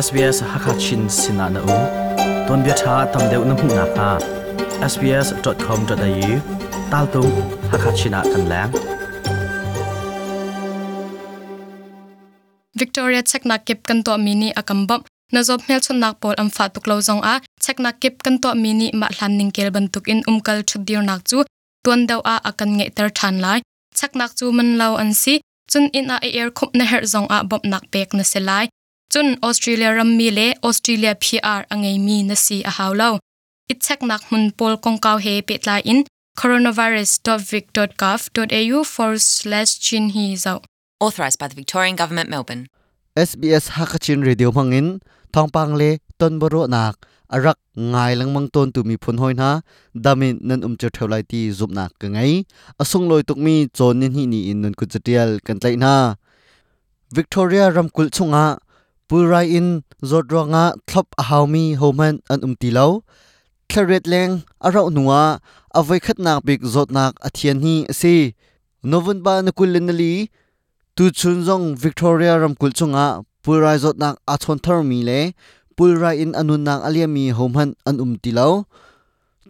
SBS Hakachin Sinana U. Ton bia tha tam deuh na hmu kha sbs.com.au tal tu Hakachina kan lang. Victoria chekna kip kan to mini akambam na zob mel chun nak pol am fa tuk lo zong a. Chekna kip kan to mini ma hlan ning kel ban tuk in umkal chudir nak chu. Tuan dau a akan nge ter than lai. Chaknak chu man Lau an si. Chun in a er air cup na her zong a bop nak pek na selai chun australia ram mi le australia pr angai mi na si a haulo it chaknak mun pol kong kaw he lai in coronavirus.vic.gov.au forward slash chin hi zau. Authorised by the Victorian Government, Melbourne. SBS Hakachin Radio Mangin Thongpang le Tonboro nak arak ngai lang mang ton tu mi phun hoi na damin nan um cher tholai ti zup nak ka ngai asung loi tuk mi chon hi ni in nun ku chatial kan tlai na. Victoria ramkul chunga purai in zodronga thlop a haumi homan an um ti lo. Thlet leng arau nuwa avai khat nak bik zot nak athian hi si novun ba na kulinali tu Chunzong Victoria ramkul chunga purai zot nak a thar mi le pulrai in anun nak aliami homhan an um lo.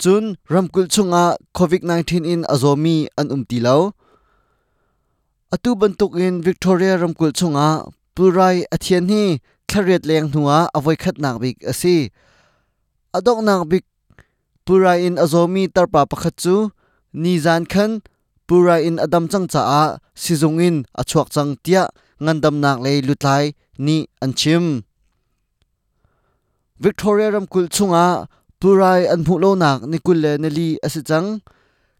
Chun ramkul chunga covid 19 in azomi an um lo. Atu bantuk in Victoria ramkul chunga purai athian hi thariat leng hnuwa avoi khat nak bik asi adok nak bik purai in azomi tarpa pakhat chu. Ni zan khan purai in adam chang cha a sizung in achuak chang tia ngandam nak le lutlai ni anchim Victoria ram kul chunga purai an phu lo nak ni kul le neli asi chang.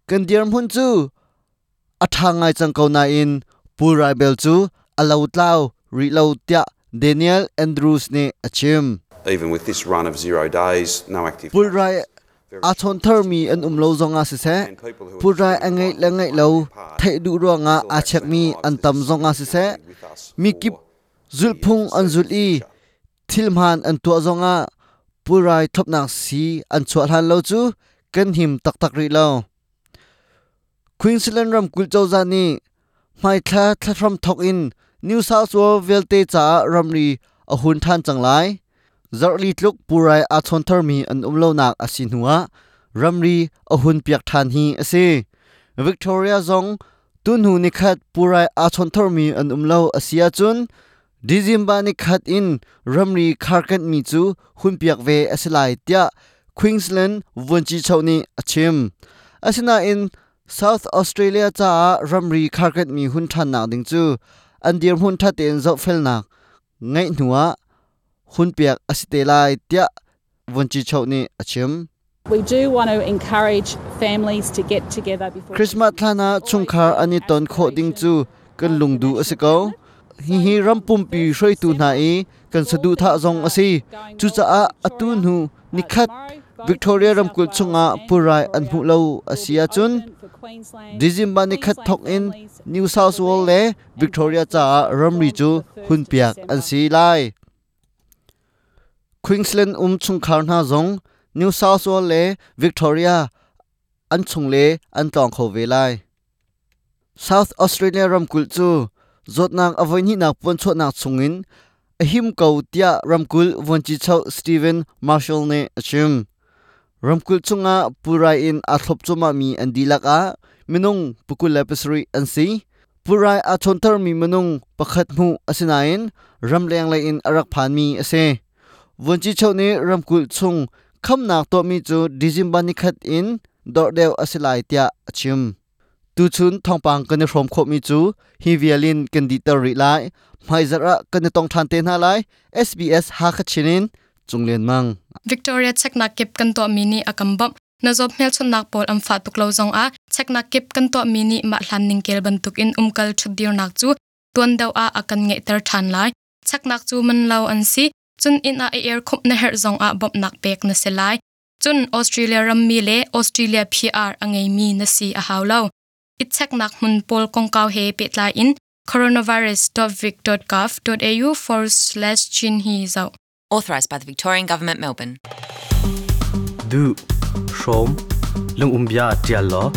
Kan diam hun chu athangai chang ko na in purai bel chu alau tlau ri lo tia Daniel Andrews ne achim. Even with this run of zero days, no active. purai a thon thar mi an um lo zonga se se. Purai angai la ngai lo. Thai du ro nga a chek mi an tam zonga se se. mi kip zulphung an zul i. thilman an to zonga purai thopnak si an chwa han lo chu. Kan him tak tak ri lo. Queensland ram kul chau ni mai thla thla from thok in New South Wales velte cha ramri a hun than chang lai zarli tluk purai a chon thar mi an umlo nak asin huwa ramri a hun piak than hi ase Victoria zong tun hu ni khat purai a chon thar mi an umlo asia chun Dizimba ni khat in ramri kharkan mi chu hun piak ve asilai tia Queensland vonchi chawni achim asina in South Australia cha ramri kharkat mi hun than nak ding chu andir hun tha ten zo fel nak ngai nuwa hun piak asite lai tia vonchi chawni achim. We do want to encourage families to get together before Christmas thana chungkhar ani ton kho ding chu kan lungdu asiko hi hi rampum pi hroi tu na e kan sadu tha zong asi chu cha a atun hu nikhat Victoria ramkul chunga purai an hu lo, asia chun dizim bani khat thok in, New South Wales le, Victoria cha ramri chu, hun piak an si lai. Queensland um chung khar na zong, New South Wales le, Victoria an chung le, an tong kho ve lai. South Australia ram kul chu, zot nang avoi ni nak pon chot nak chungin ahim him ko tia ramkul vonchi chau Stephen Marshall ne achim ramkul chunga purai in a thlop chuma mi an dilak a minung pukul episode an si purai a chontar mi minung pakhat mu asinain ramleng lai in arak phan mi ase vonchi chau ne ramkul chung kham nak to mi chu dizimba ni khat in dor deu asilai tia achim tu chun thongpang kan rom kho mi chu hi vialin kan di tar ri lai mai zara kan tong than te na lai SBS ha kha chung chunglen mang Victoria chekna kip kan to mini akambam na zob mel chun nak pol am fa tuk lo zong a. Chekna kip kan to mini ma hlan ning kel ban tuk in umkal chudir nak chu. Tuan dau a akan nge ter than lai. Chaknak chu man lo an si. Chun in a air er khup na her zong a bop nak pek na se lai. Chun Australia ram mi le, Australia PR angai mi na si a haulo it chaknak mun pol kong kaw he pet lai in. Coronavirus.vic.gov.au forward slash chin hi zau. Authorised by the Victorian Government, Melbourne. du shom lung umbia tial lo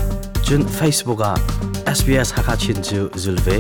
chun Facebook SBS Hakachin zulve